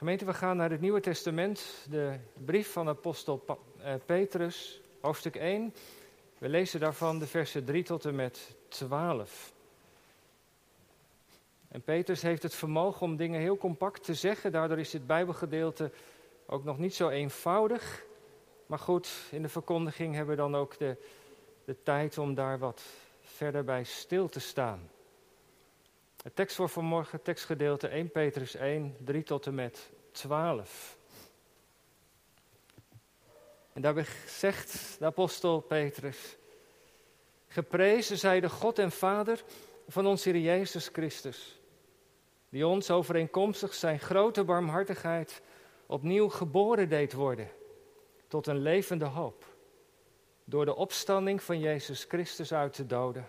Gemeente, we gaan naar het Nieuwe Testament, de brief van apostel eh, Petrus, hoofdstuk 1. We lezen daarvan de versen 3 tot en met 12. En Petrus heeft het vermogen om dingen heel compact te zeggen, daardoor is dit Bijbelgedeelte ook nog niet zo eenvoudig. Maar goed, in de verkondiging hebben we dan ook de, de tijd om daar wat verder bij stil te staan. Het tekst voor vanmorgen, tekstgedeelte 1 Petrus 1, 3 tot en met 12. En daarbij zegt de apostel Petrus: Geprezen zij de God en Vader van ons Heer Jezus Christus, die ons overeenkomstig zijn grote barmhartigheid opnieuw geboren deed worden tot een levende hoop, door de opstanding van Jezus Christus uit de doden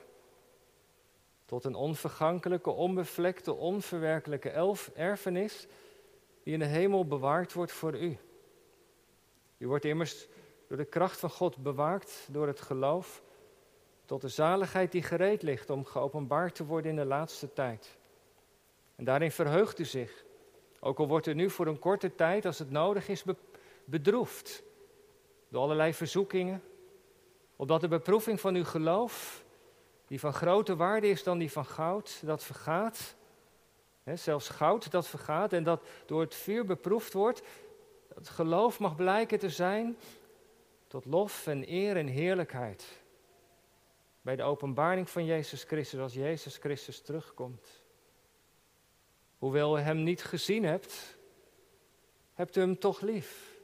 tot een onvergankelijke, onbevlekte, onverwerkelijke erfenis die in de hemel bewaard wordt voor u. U wordt immers door de kracht van God bewaakt door het geloof tot de zaligheid die gereed ligt om geopenbaard te worden in de laatste tijd. En daarin verheugt u zich, ook al wordt u nu voor een korte tijd, als het nodig is, bedroefd door allerlei verzoekingen, opdat de beproeving van uw geloof die van grote waarde is dan die van goud, dat vergaat. zelfs goud dat vergaat en dat door het vuur beproefd wordt. Het geloof mag blijken te zijn tot lof en eer en heerlijkheid. Bij de openbaring van Jezus Christus, als Jezus Christus terugkomt. Hoewel u hem niet gezien hebt, hebt u hem toch lief.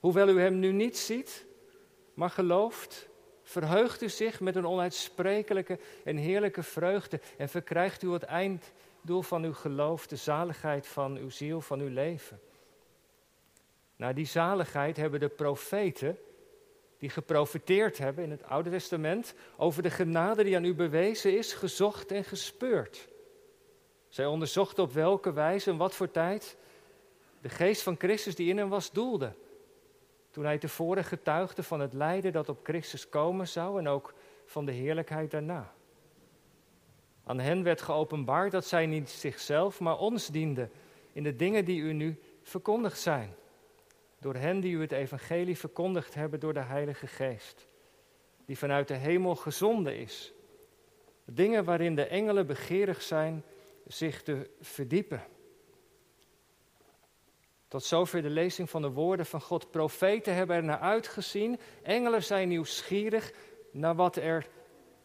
Hoewel u hem nu niet ziet, maar gelooft, verheugt u zich met een onuitsprekelijke en heerlijke vreugde en verkrijgt u het einddoel van uw geloof, de zaligheid van uw ziel, van uw leven. Naar die zaligheid hebben de profeten, die geprofiteerd hebben in het Oude Testament, over de genade die aan u bewezen is, gezocht en gespeurd. Zij onderzochten op welke wijze en wat voor tijd de geest van Christus die in hem was doelde toen hij tevoren getuigde van het lijden dat op Christus komen zou en ook van de heerlijkheid daarna. Aan hen werd geopenbaard dat zij niet zichzelf, maar ons dienden in de dingen die u nu verkondigd zijn. Door hen die u het evangelie verkondigd hebben door de Heilige Geest, die vanuit de hemel gezonden is. Dingen waarin de engelen begeerig zijn zich te verdiepen. Tot zover de lezing van de woorden van God. Profeten hebben er naar uitgezien. Engelen zijn nieuwsgierig naar wat er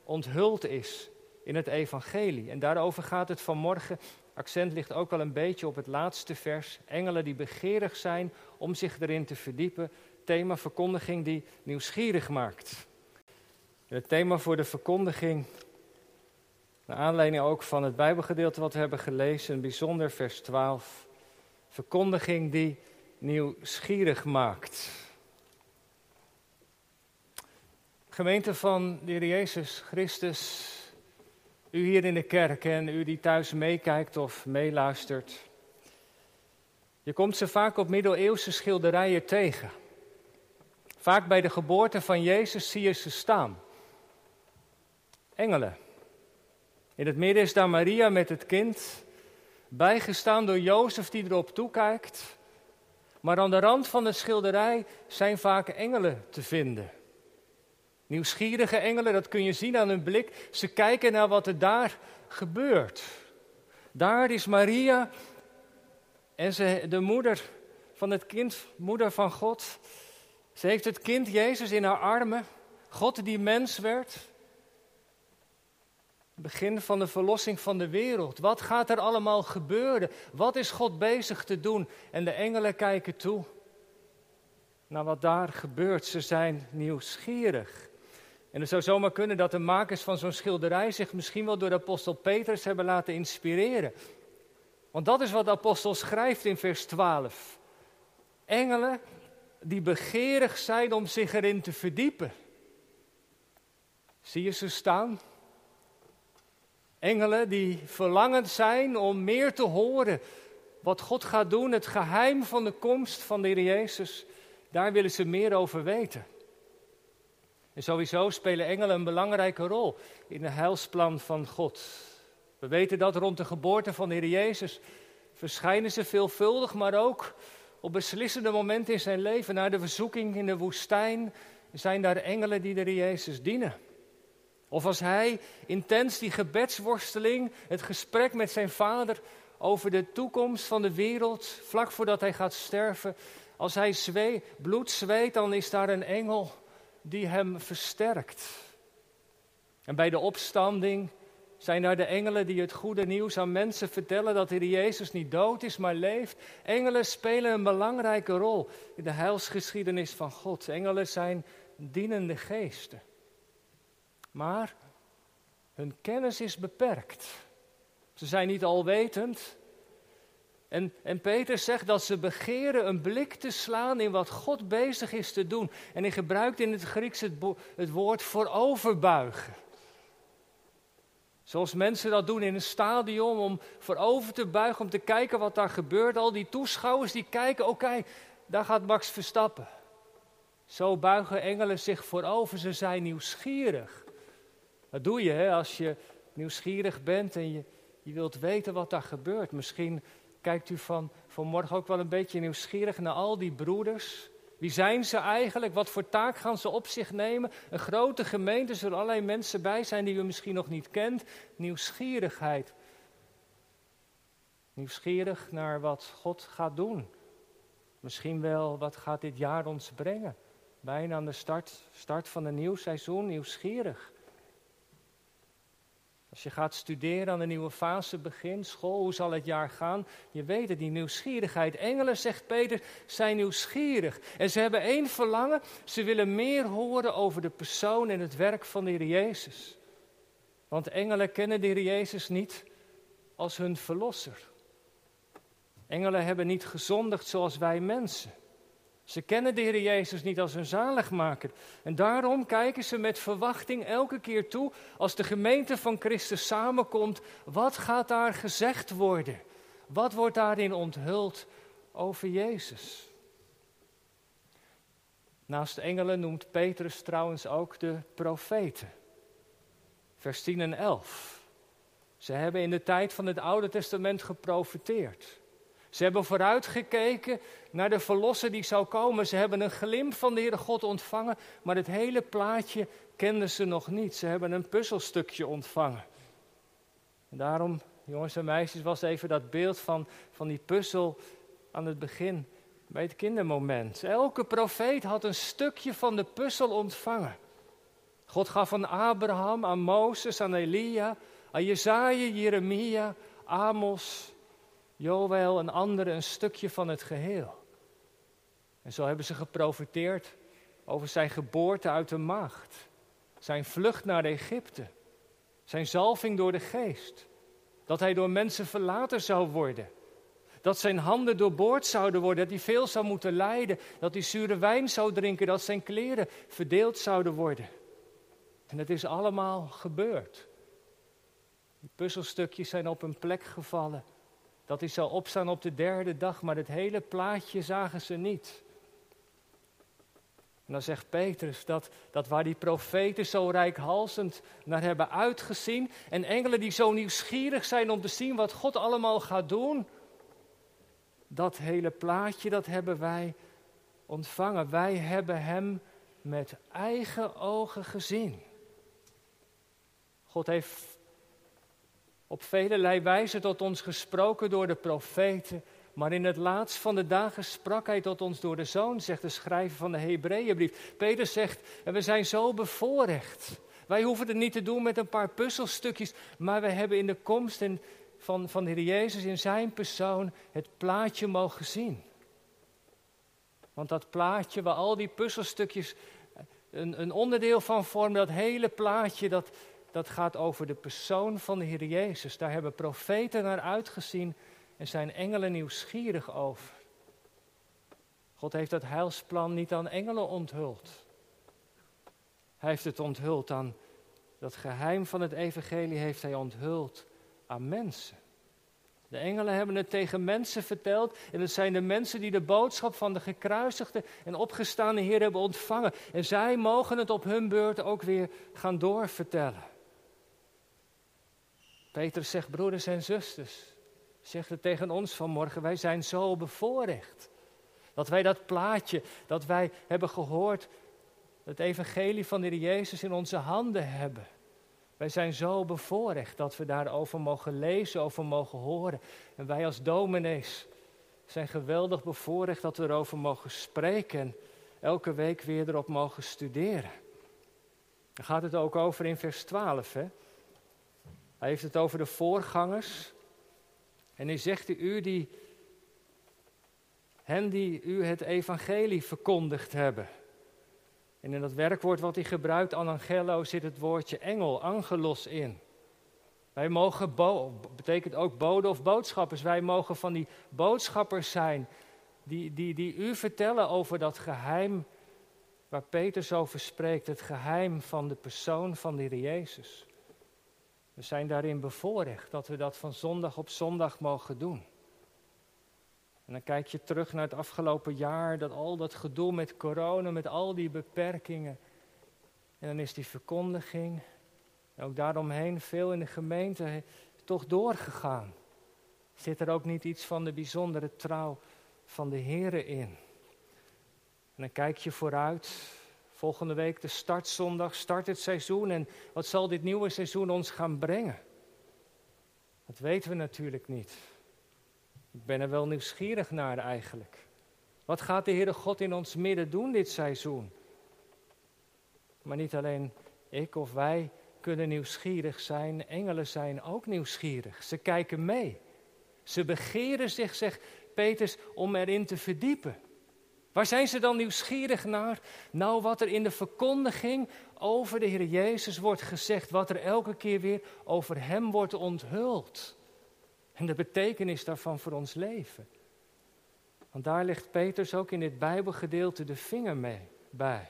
onthuld is in het evangelie. En daarover gaat het vanmorgen. Accent ligt ook wel een beetje op het laatste vers. Engelen die begeerig zijn om zich erin te verdiepen. Thema verkondiging die nieuwsgierig maakt. het thema voor de verkondiging, naar aanleiding ook van het Bijbelgedeelte wat we hebben gelezen, bijzonder vers 12. Verkondiging die nieuwsgierig maakt. Gemeente van de Heer Jezus Christus, u hier in de kerk en u die thuis meekijkt of meeluistert. Je komt ze vaak op middeleeuwse schilderijen tegen. Vaak bij de geboorte van Jezus zie je ze staan. Engelen. In het midden is daar Maria met het kind bijgestaan door Jozef die erop toekijkt. Maar aan de rand van de schilderij zijn vaak engelen te vinden. Nieuwsgierige engelen, dat kun je zien aan hun blik. Ze kijken naar wat er daar gebeurt. Daar is Maria en ze, de moeder van het kind, moeder van God. Ze heeft het kind Jezus in haar armen. God die mens werd begin van de verlossing van de wereld. Wat gaat er allemaal gebeuren? Wat is God bezig te doen? En de engelen kijken toe naar wat daar gebeurt. Ze zijn nieuwsgierig. En het zou zomaar kunnen dat de makers van zo'n schilderij zich misschien wel door de apostel Petrus hebben laten inspireren. Want dat is wat de apostel schrijft in vers 12. Engelen die begeerig zijn om zich erin te verdiepen. Zie je ze staan? Engelen die verlangend zijn om meer te horen wat God gaat doen, het geheim van de komst van de Heer Jezus, daar willen ze meer over weten. En sowieso spelen engelen een belangrijke rol in het heilsplan van God. We weten dat rond de geboorte van de Heer Jezus verschijnen ze veelvuldig, maar ook op beslissende momenten in zijn leven. Na de verzoeking in de woestijn zijn daar engelen die de Jezus dienen. Of als hij intens die gebedsworsteling, het gesprek met zijn vader over de toekomst van de wereld, vlak voordat hij gaat sterven, als hij zwee, bloed zweet, dan is daar een engel die hem versterkt. En bij de opstanding zijn daar de engelen die het goede nieuws aan mensen vertellen dat de Jezus niet dood is, maar leeft. Engelen spelen een belangrijke rol in de heilsgeschiedenis van God. Engelen zijn dienende geesten. Maar hun kennis is beperkt. Ze zijn niet alwetend. En, en Peter zegt dat ze begeren een blik te slaan in wat God bezig is te doen. En hij gebruikt in het Grieks het, het woord vooroverbuigen. Zoals mensen dat doen in een stadion om voorover te buigen, om te kijken wat daar gebeurt. Al die toeschouwers die kijken, oké, daar gaat Max Verstappen. Zo buigen engelen zich voorover, ze zijn nieuwsgierig. Dat doe je hè, als je nieuwsgierig bent en je, je wilt weten wat daar gebeurt. Misschien kijkt u van, vanmorgen ook wel een beetje nieuwsgierig naar al die broeders. Wie zijn ze eigenlijk? Wat voor taak gaan ze op zich nemen? Een grote gemeente, er zullen allerlei mensen bij zijn die u misschien nog niet kent. Nieuwsgierigheid. Nieuwsgierig naar wat God gaat doen. Misschien wel, wat gaat dit jaar ons brengen? Bijna aan de start, start van een nieuw seizoen, nieuwsgierig. Als je gaat studeren, aan een nieuwe fase begint, school, hoe zal het jaar gaan? Je weet het, die nieuwsgierigheid. Engelen, zegt Peter, zijn nieuwsgierig. En ze hebben één verlangen, ze willen meer horen over de persoon en het werk van de Heer Jezus. Want engelen kennen de Heer Jezus niet als hun verlosser. Engelen hebben niet gezondigd zoals wij mensen. Ze kennen de Heer Jezus niet als hun zaligmaker. En daarom kijken ze met verwachting elke keer toe als de gemeente van Christus samenkomt. Wat gaat daar gezegd worden? Wat wordt daarin onthuld over Jezus? Naast engelen noemt Petrus trouwens ook de profeten. Vers 10 en 11. Ze hebben in de tijd van het Oude Testament geprofeteerd. Ze hebben vooruitgekeken naar de verlosser die zou komen. Ze hebben een glimp van de Heere God ontvangen, maar het hele plaatje kenden ze nog niet. Ze hebben een puzzelstukje ontvangen. En daarom, jongens en meisjes, was even dat beeld van, van die puzzel aan het begin bij het kindermoment. Elke profeet had een stukje van de puzzel ontvangen. God gaf aan Abraham, aan Mozes, aan Elia, aan Jezaja, Jeremia, Amos, Joël en anderen een stukje van het geheel. En zo hebben ze geprofiteerd over zijn geboorte uit de maagd, zijn vlucht naar Egypte, zijn zalving door de geest, dat hij door mensen verlaten zou worden, dat zijn handen doorboord zouden worden, dat hij veel zou moeten lijden, dat hij zure wijn zou drinken, dat zijn kleren verdeeld zouden worden. En het is allemaal gebeurd. Die puzzelstukjes zijn op een plek gevallen dat hij zou opstaan op de derde dag, maar het hele plaatje zagen ze niet. En dan zegt Petrus dat, dat waar die profeten zo rijkhalsend naar hebben uitgezien en engelen die zo nieuwsgierig zijn om te zien wat God allemaal gaat doen, dat hele plaatje dat hebben wij ontvangen. Wij hebben Hem met eigen ogen gezien. God heeft op vele wijze tot ons gesproken door de profeten. Maar in het laatst van de dagen sprak hij tot ons door de zoon, zegt de schrijver van de Hebreeënbrief. Peter zegt, en we zijn zo bevoorrecht. Wij hoeven het niet te doen met een paar puzzelstukjes, maar we hebben in de komst van, van de Heer Jezus in zijn persoon het plaatje mogen zien. Want dat plaatje waar al die puzzelstukjes een, een onderdeel van vormen, dat hele plaatje, dat, dat gaat over de persoon van de Heer Jezus. Daar hebben profeten naar uitgezien en zijn engelen nieuwsgierig over. God heeft dat heilsplan niet aan engelen onthuld. Hij heeft het onthuld aan dat geheim van het evangelie heeft hij onthuld aan mensen. De engelen hebben het tegen mensen verteld en het zijn de mensen die de boodschap van de gekruisigde en opgestaande Heer hebben ontvangen. En zij mogen het op hun beurt ook weer gaan doorvertellen. Petrus zegt, broeders en zusters, zegt het tegen ons vanmorgen. Wij zijn zo bevoorrecht. Dat wij dat plaatje, dat wij hebben gehoord, het evangelie van de Heer Jezus in onze handen hebben. Wij zijn zo bevoorrecht dat we daarover mogen lezen, over mogen horen. En wij als dominees zijn geweldig bevoorrecht dat we erover mogen spreken en elke week weer erop mogen studeren. Daar gaat het ook over in vers 12. Hè? Hij heeft het over de voorgangers. En hij zegt u die, hen die u het evangelie verkondigd hebben. En in dat werkwoord wat hij gebruikt, anangelo, zit het woordje engel, angelos in. Wij mogen, betekent ook bode of boodschappers, wij mogen van die boodschappers zijn die, die, die u vertellen over dat geheim waar Petrus over spreekt, het geheim van de persoon van de Jezus. We zijn daarin bevoorrecht dat we dat van zondag op zondag mogen doen. En dan kijk je terug naar het afgelopen jaar, dat al dat gedoe met corona, met al die beperkingen. En dan is die verkondiging, en ook daaromheen veel in de gemeente, toch doorgegaan. Zit er ook niet iets van de bijzondere trouw van de Here in? En dan kijk je vooruit. Volgende week de startzondag, start het seizoen. En wat zal dit nieuwe seizoen ons gaan brengen? Dat weten we natuurlijk niet. Ik ben er wel nieuwsgierig naar eigenlijk. Wat gaat de Heere God in ons midden doen dit seizoen? Maar niet alleen ik of wij kunnen nieuwsgierig zijn, engelen zijn ook nieuwsgierig. Ze kijken mee. Ze begeren zich, zegt Peters, om erin te verdiepen. Waar zijn ze dan nieuwsgierig naar? Nou, wat er in de verkondiging over de Heer Jezus wordt gezegd, wat er elke keer weer over Hem wordt onthuld. En de betekenis daarvan voor ons leven. Want daar legt Peters ook in dit Bijbelgedeelte de vinger mee bij.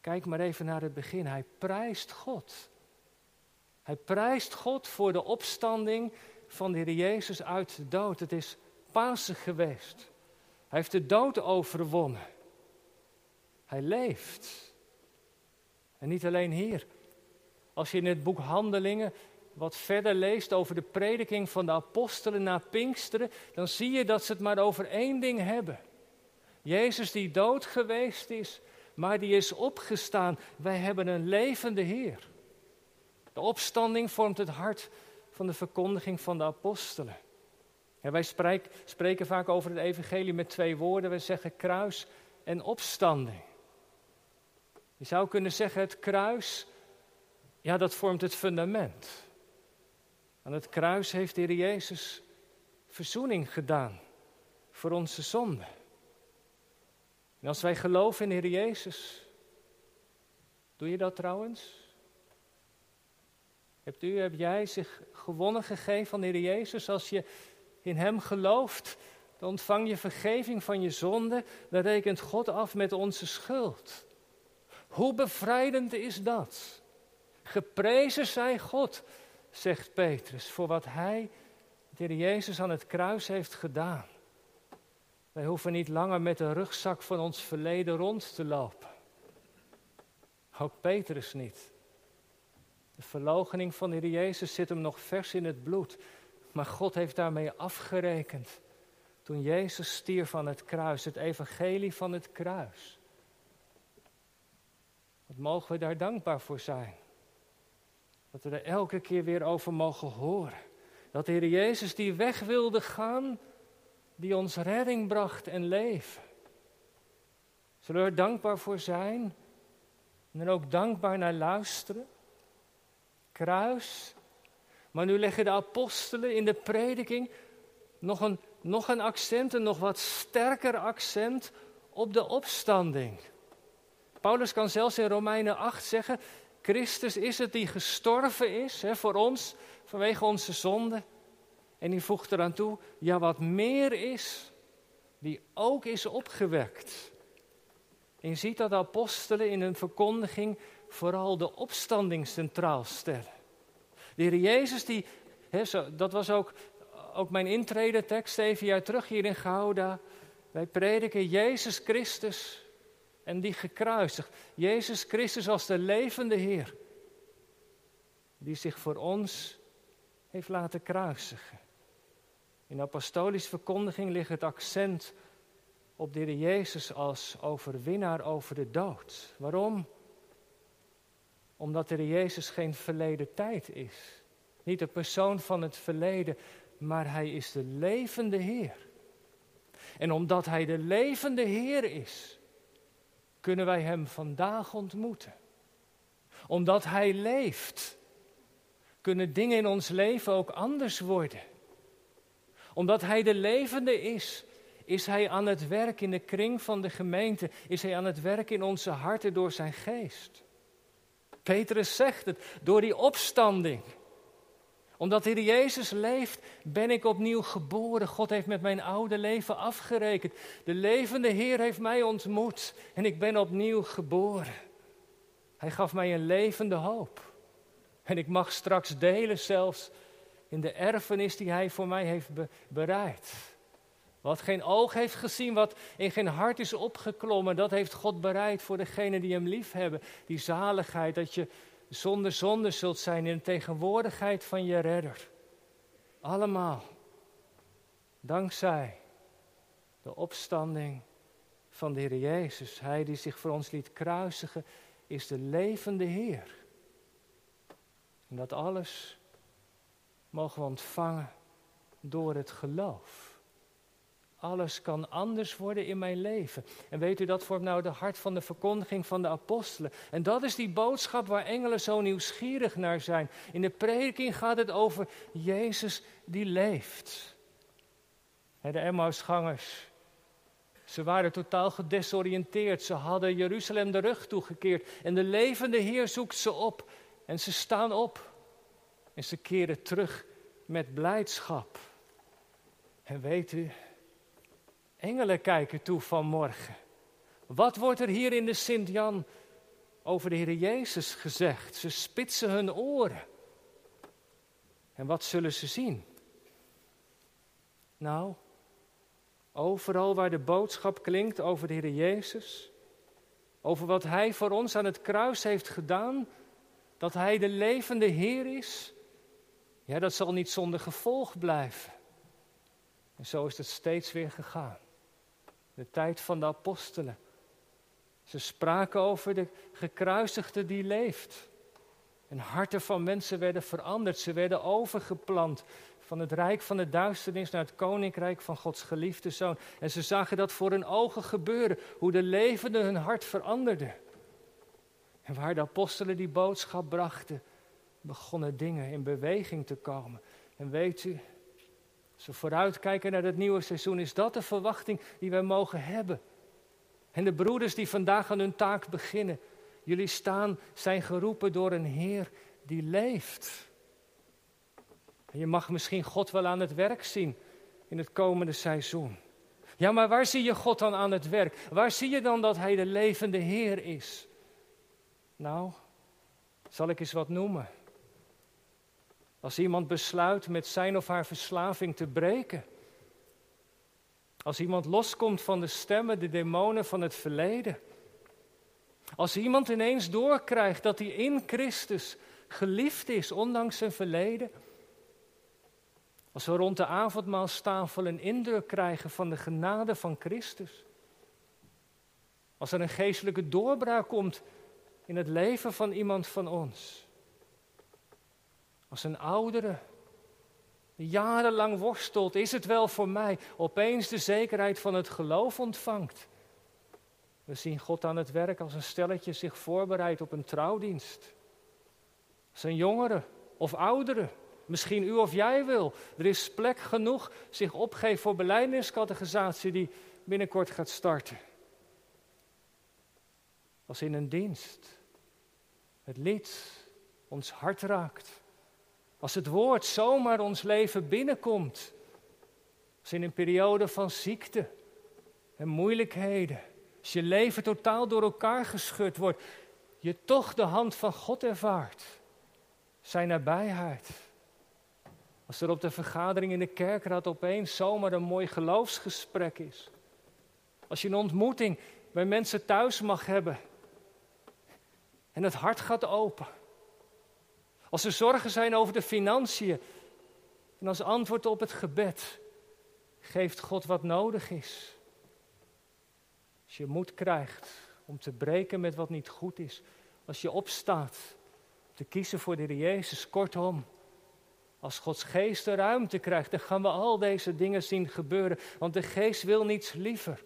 Kijk maar even naar het begin. Hij prijst God. Hij prijst God voor de opstanding van de Heer Jezus uit de dood. Het is Pasen geweest. Hij heeft de dood overwonnen. Hij leeft. En niet alleen hier. Als je in het boek Handelingen wat verder leest over de prediking van de apostelen na Pinksteren, dan zie je dat ze het maar over één ding hebben. Jezus die dood geweest is, maar die is opgestaan. Wij hebben een levende Heer. De opstanding vormt het hart van de verkondiging van de apostelen. Wij spreek, spreken vaak over het evangelie met twee woorden. We zeggen kruis en opstanding. Je zou kunnen zeggen het kruis, ja dat vormt het fundament. Aan het kruis heeft de Heer Jezus verzoening gedaan voor onze zonde. En als wij geloven in de Heer Jezus, doe je dat trouwens? Hebt u, heb jij zich gewonnen gegeven van de Heer Jezus als je in Hem gelooft, dan ontvang je vergeving van je zonde, dan rekent God af met onze schuld. Hoe bevrijdend is dat? Geprezen zij God, zegt Petrus, voor wat Hij, de Heer Jezus, aan het kruis heeft gedaan. Wij hoeven niet langer met de rugzak van ons verleden rond te lopen. Ook Petrus niet. De verloochening van de Heer Jezus zit hem nog vers in het bloed. Maar God heeft daarmee afgerekend. Toen Jezus stierf van het kruis, het evangelie van het kruis. Wat mogen we daar dankbaar voor zijn? Dat we er elke keer weer over mogen horen. Dat de Heer Jezus die weg wilde gaan, die ons redding bracht en leven. Zullen we er dankbaar voor zijn? En er ook dankbaar naar luisteren? Kruis, maar nu leggen de apostelen in de prediking nog een, nog een accent, een nog wat sterker accent op de opstanding. Paulus kan zelfs in Romeinen 8 zeggen: Christus is het die gestorven is hè, voor ons vanwege onze zonde. En die voegt eraan toe: ja, wat meer is, die ook is opgewekt. En je ziet dat de apostelen in hun verkondiging vooral de opstanding centraal stellen. De Heer Jezus, die, dat was ook, ook mijn intrede-tekst even jaar terug hier in Gouda. Wij prediken Jezus Christus en die gekruisigd. Jezus Christus als de levende Heer. Die zich voor ons heeft laten kruisigen. In de apostolische verkondiging ligt het accent op de Jezus als overwinnaar over de dood. Waarom? Omdat Heer Jezus geen verleden tijd is. Niet de persoon van het verleden, maar Hij is de levende Heer. En omdat Hij de levende Heer is, kunnen wij Hem vandaag ontmoeten. Omdat Hij leeft, kunnen dingen in ons leven ook anders worden. Omdat Hij de levende is, is Hij aan het werk in de kring van de gemeente, is Hij aan het werk in onze harten door Zijn geest. Petrus zegt het, door die opstanding omdat de Heer Jezus leeft, ben ik opnieuw geboren. God heeft met mijn oude leven afgerekend. De levende Heer heeft mij ontmoet en ik ben opnieuw geboren. Hij gaf mij een levende hoop. En ik mag straks delen zelfs in de erfenis die Hij voor mij heeft bereid. Wat geen oog heeft gezien, wat in geen hart is opgeklommen, dat heeft God bereid voor degenen die Hem lief hebben. Die zaligheid, dat je zonder zonde zult zijn in de tegenwoordigheid van je redder. Allemaal dankzij de opstanding van de Heer Jezus. Hij die zich voor ons liet kruisigen, is de levende Heer. En dat alles mogen we ontvangen door het geloof. Alles kan anders worden in mijn leven. En weet u, dat vormt nou de hart van de verkondiging van de apostelen. En dat is die boodschap waar engelen zo nieuwsgierig naar zijn. In de prediking gaat het over Jezus die leeft. De Emmausgangers, ze waren totaal gedesoriënteerd. Ze hadden Jeruzalem de rug toegekeerd. En de levende Heer zoekt ze op. En ze staan op. En ze keren terug met blijdschap. En weet u, Engelen kijken toe vanmorgen. Wat wordt er hier in de Sint-Jan over de Heer Jezus gezegd? Ze spitsen hun oren. En wat zullen ze zien? Nou, overal waar de boodschap klinkt over de Heer Jezus, over wat Hij voor ons aan het kruis heeft gedaan, dat Hij de levende Heer is, ja, dat zal niet zonder gevolg blijven. En zo is het steeds weer gegaan de tijd van de apostelen. Ze spraken over de gekruisigde die leeft. En harten van mensen werden veranderd. Ze werden overgeplant van het rijk van de duisternis naar het koninkrijk van Gods geliefde zoon. En ze zagen dat voor hun ogen gebeuren, hoe de levenden hun hart veranderden. En waar de apostelen die boodschap brachten, begonnen dingen in beweging te komen. En weet u, als we vooruitkijken naar het nieuwe seizoen, is dat de verwachting die wij mogen hebben. En de broeders die vandaag aan hun taak beginnen, jullie staan, zijn geroepen door een Heer die leeft. En je mag misschien God wel aan het werk zien in het komende seizoen. Ja, maar waar zie je God dan aan het werk? Waar zie je dan dat Hij de levende Heer is? Nou, zal ik eens wat noemen. Als iemand besluit met zijn of haar verslaving te breken. Als iemand loskomt van de stemmen, de demonen van het verleden. Als iemand ineens doorkrijgt dat hij in Christus geliefd is, ondanks zijn verleden. Als we rond de avondmaalstafel een indruk krijgen van de genade van Christus. Als er een geestelijke doorbraak komt in het leven van iemand van ons. Als een oudere jarenlang worstelt, is het wel voor mij, opeens de zekerheid van het geloof ontvangt. We zien God aan het werk als een stelletje zich voorbereidt op een trouwdienst. Als een jongere of oudere, misschien u of jij wil, er is plek genoeg, zich opgeeft voor beleidingscategorisatie die binnenkort gaat starten. Als in een dienst het lied ons hart raakt. Als het woord zomaar ons leven binnenkomt. Als in een periode van ziekte en moeilijkheden. Als je leven totaal door elkaar geschud wordt. Je toch de hand van God ervaart. Zijn nabijheid. Als er op de vergadering in de kerkraad opeens zomaar een mooi geloofsgesprek is. Als je een ontmoeting bij mensen thuis mag hebben. En het hart gaat open. Als er zorgen zijn over de financiën. En als antwoord op het gebed geeft God wat nodig is. Als je moed krijgt om te breken met wat niet goed is. Als je opstaat te kiezen voor de Heer Jezus, kortom. Als Gods geest de ruimte krijgt, dan gaan we al deze dingen zien gebeuren. Want de geest wil niets liever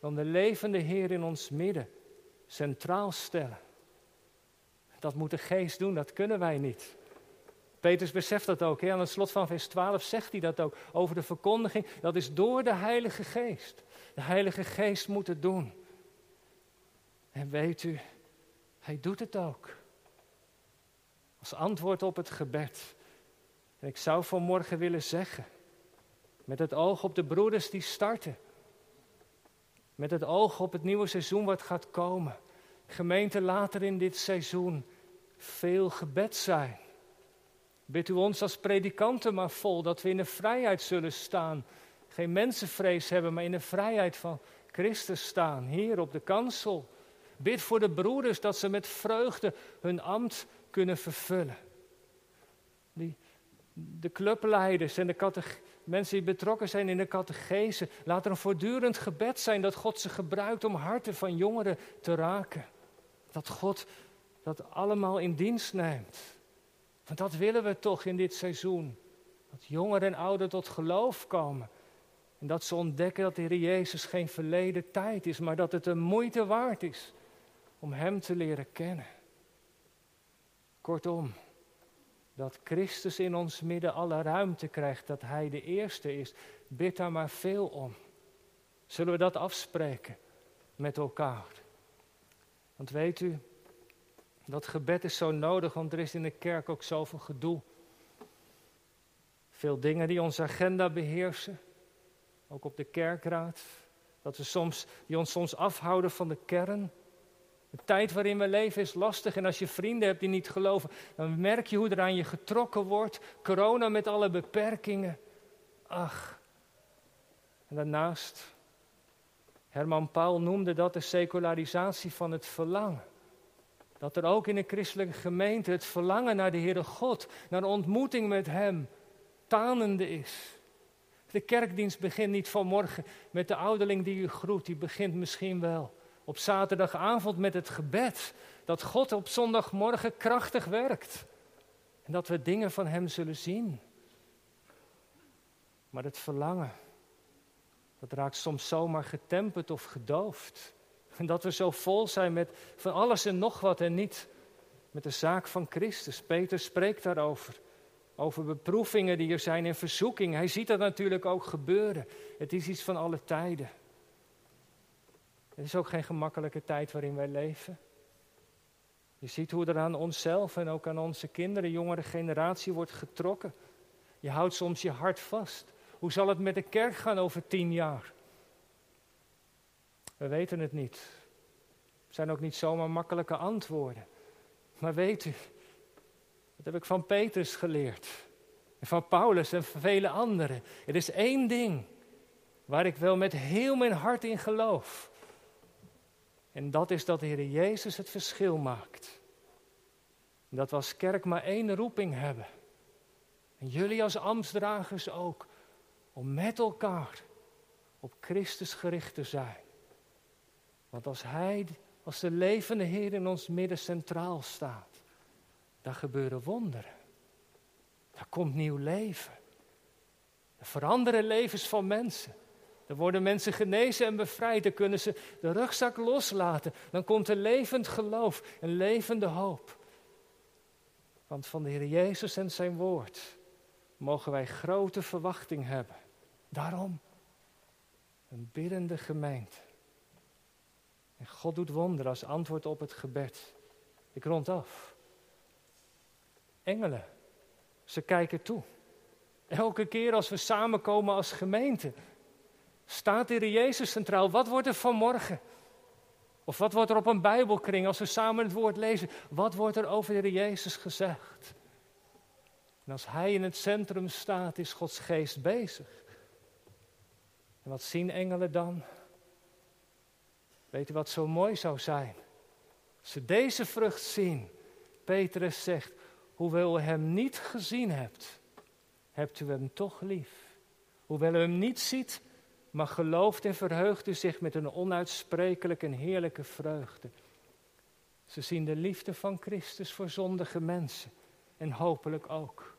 dan de levende Heer in ons midden centraal stellen. Dat moet de geest doen, dat kunnen wij niet. Petrus beseft dat ook. Hè? Aan het slot van vers 12 zegt hij dat ook over de verkondiging. Dat is door de Heilige Geest. De Heilige Geest moet het doen. En weet u, hij doet het ook. Als antwoord op het gebed. En ik zou vanmorgen willen zeggen, met het oog op de broeders die starten. Met het oog op het nieuwe seizoen wat gaat komen. Gemeente later in dit seizoen veel gebed zijn. Bid u ons als predikanten maar vol dat we in de vrijheid zullen staan. Geen mensenvrees hebben, maar in de vrijheid van Christus staan. Hier op de kansel. Bid voor de broeders dat ze met vreugde hun ambt kunnen vervullen. Die, de clubleiders en de mensen die betrokken zijn in de catechese. Laat er een voortdurend gebed zijn dat God ze gebruikt om harten van jongeren te raken. Dat God dat allemaal in dienst neemt. Want dat willen we toch in dit seizoen. Dat jongeren en ouderen tot geloof komen. En dat ze ontdekken dat de Heer Jezus geen verleden tijd is, maar dat het een moeite waard is om Hem te leren kennen. Kortom, dat Christus in ons midden alle ruimte krijgt, dat Hij de eerste is. Bid daar maar veel om. Zullen we dat afspreken met elkaar? Want weet u, dat gebed is zo nodig, want er is in de kerk ook zoveel gedoe. Veel dingen die onze agenda beheersen, ook op de kerkraad. Dat we soms, die ons soms afhouden van de kern. De tijd waarin we leven is lastig en als je vrienden hebt die niet geloven, dan merk je hoe er aan je getrokken wordt. Corona met alle beperkingen. Ach. En daarnaast, Herman Paul noemde dat de secularisatie van het verlangen. Dat er ook in de christelijke gemeente het verlangen naar de Heere God, naar ontmoeting met Hem, tanende is. De kerkdienst begint niet vanmorgen met de ouderling die u groet, die begint misschien wel op zaterdagavond met het gebed. Dat God op zondagmorgen krachtig werkt. En dat we dingen van Hem zullen zien. Maar het verlangen, dat raakt soms zomaar getemperd of gedoofd. En dat we zo vol zijn met van alles en nog wat en niet met de zaak van Christus. Peter spreekt daarover. Over beproevingen die er zijn en verzoekingen. Hij ziet dat natuurlijk ook gebeuren. Het is iets van alle tijden. Het is ook geen gemakkelijke tijd waarin wij leven. Je ziet hoe er aan onszelf en ook aan onze kinderen, jongere generatie wordt getrokken. Je houdt soms je hart vast. Hoe zal het met de kerk gaan over tien jaar? We weten het niet. Het zijn ook niet zomaar makkelijke antwoorden. Maar weet u, dat heb ik van Petrus geleerd. En van Paulus en van vele anderen. Er is één ding waar ik wel met heel mijn hart in geloof. En dat is dat de Heer Jezus het verschil maakt. Dat we als kerk maar één roeping hebben. En jullie als ambtsdragers ook. Om met elkaar op Christus gericht te zijn. Want als Hij, als de levende Heer in ons midden centraal staat, dan gebeuren wonderen. Daar komt nieuw leven. Er veranderen levens van mensen. Er worden mensen genezen en bevrijd. Dan kunnen ze de rugzak loslaten. Dan komt er levend geloof en levende hoop. Want van de Heer Jezus en zijn woord mogen wij grote verwachting hebben. Daarom een biddende gemeente. God doet wonderen als antwoord op het gebed. Ik rond af. Engelen, ze kijken toe. Elke keer als we samenkomen als gemeente, staat de Jezus centraal. Wat wordt er vanmorgen? Of wat wordt er op een Bijbelkring als we samen het woord lezen? Wat wordt er over de Jezus gezegd? En als Hij in het centrum staat, is Gods geest bezig. En wat zien engelen dan? Weet u wat zo mooi zou zijn? Ze deze vrucht zien, Petrus zegt, hoewel u hem niet gezien hebt, hebt u hem toch lief. Hoewel u hem niet ziet, maar gelooft en verheugt u zich met een onuitsprekelijke en heerlijke vreugde. Ze zien de liefde van Christus voor zondige mensen en hopelijk ook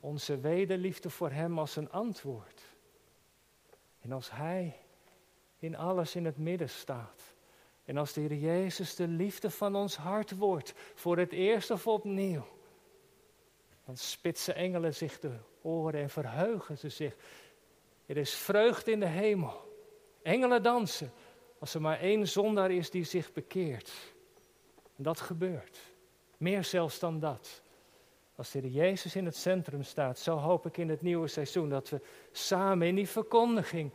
onze wederliefde voor Hem als een antwoord. En als Hij in alles in het midden staat. En als de Heer Jezus de liefde van ons hart wordt, voor het eerst of opnieuw, dan spitsen engelen zich de oren en verheugen ze zich. Er is vreugde in de hemel. Engelen dansen als er maar één zondaar is die zich bekeert. En dat gebeurt. Meer zelfs dan dat. Als de Heer Jezus in het centrum staat, zo hoop ik in het nieuwe seizoen dat we samen in die verkondiging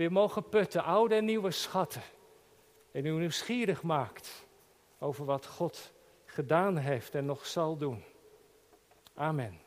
weer mogen putten, oude en nieuwe schatten. En u nieuwsgierig maakt over wat God gedaan heeft en nog zal doen. Amen.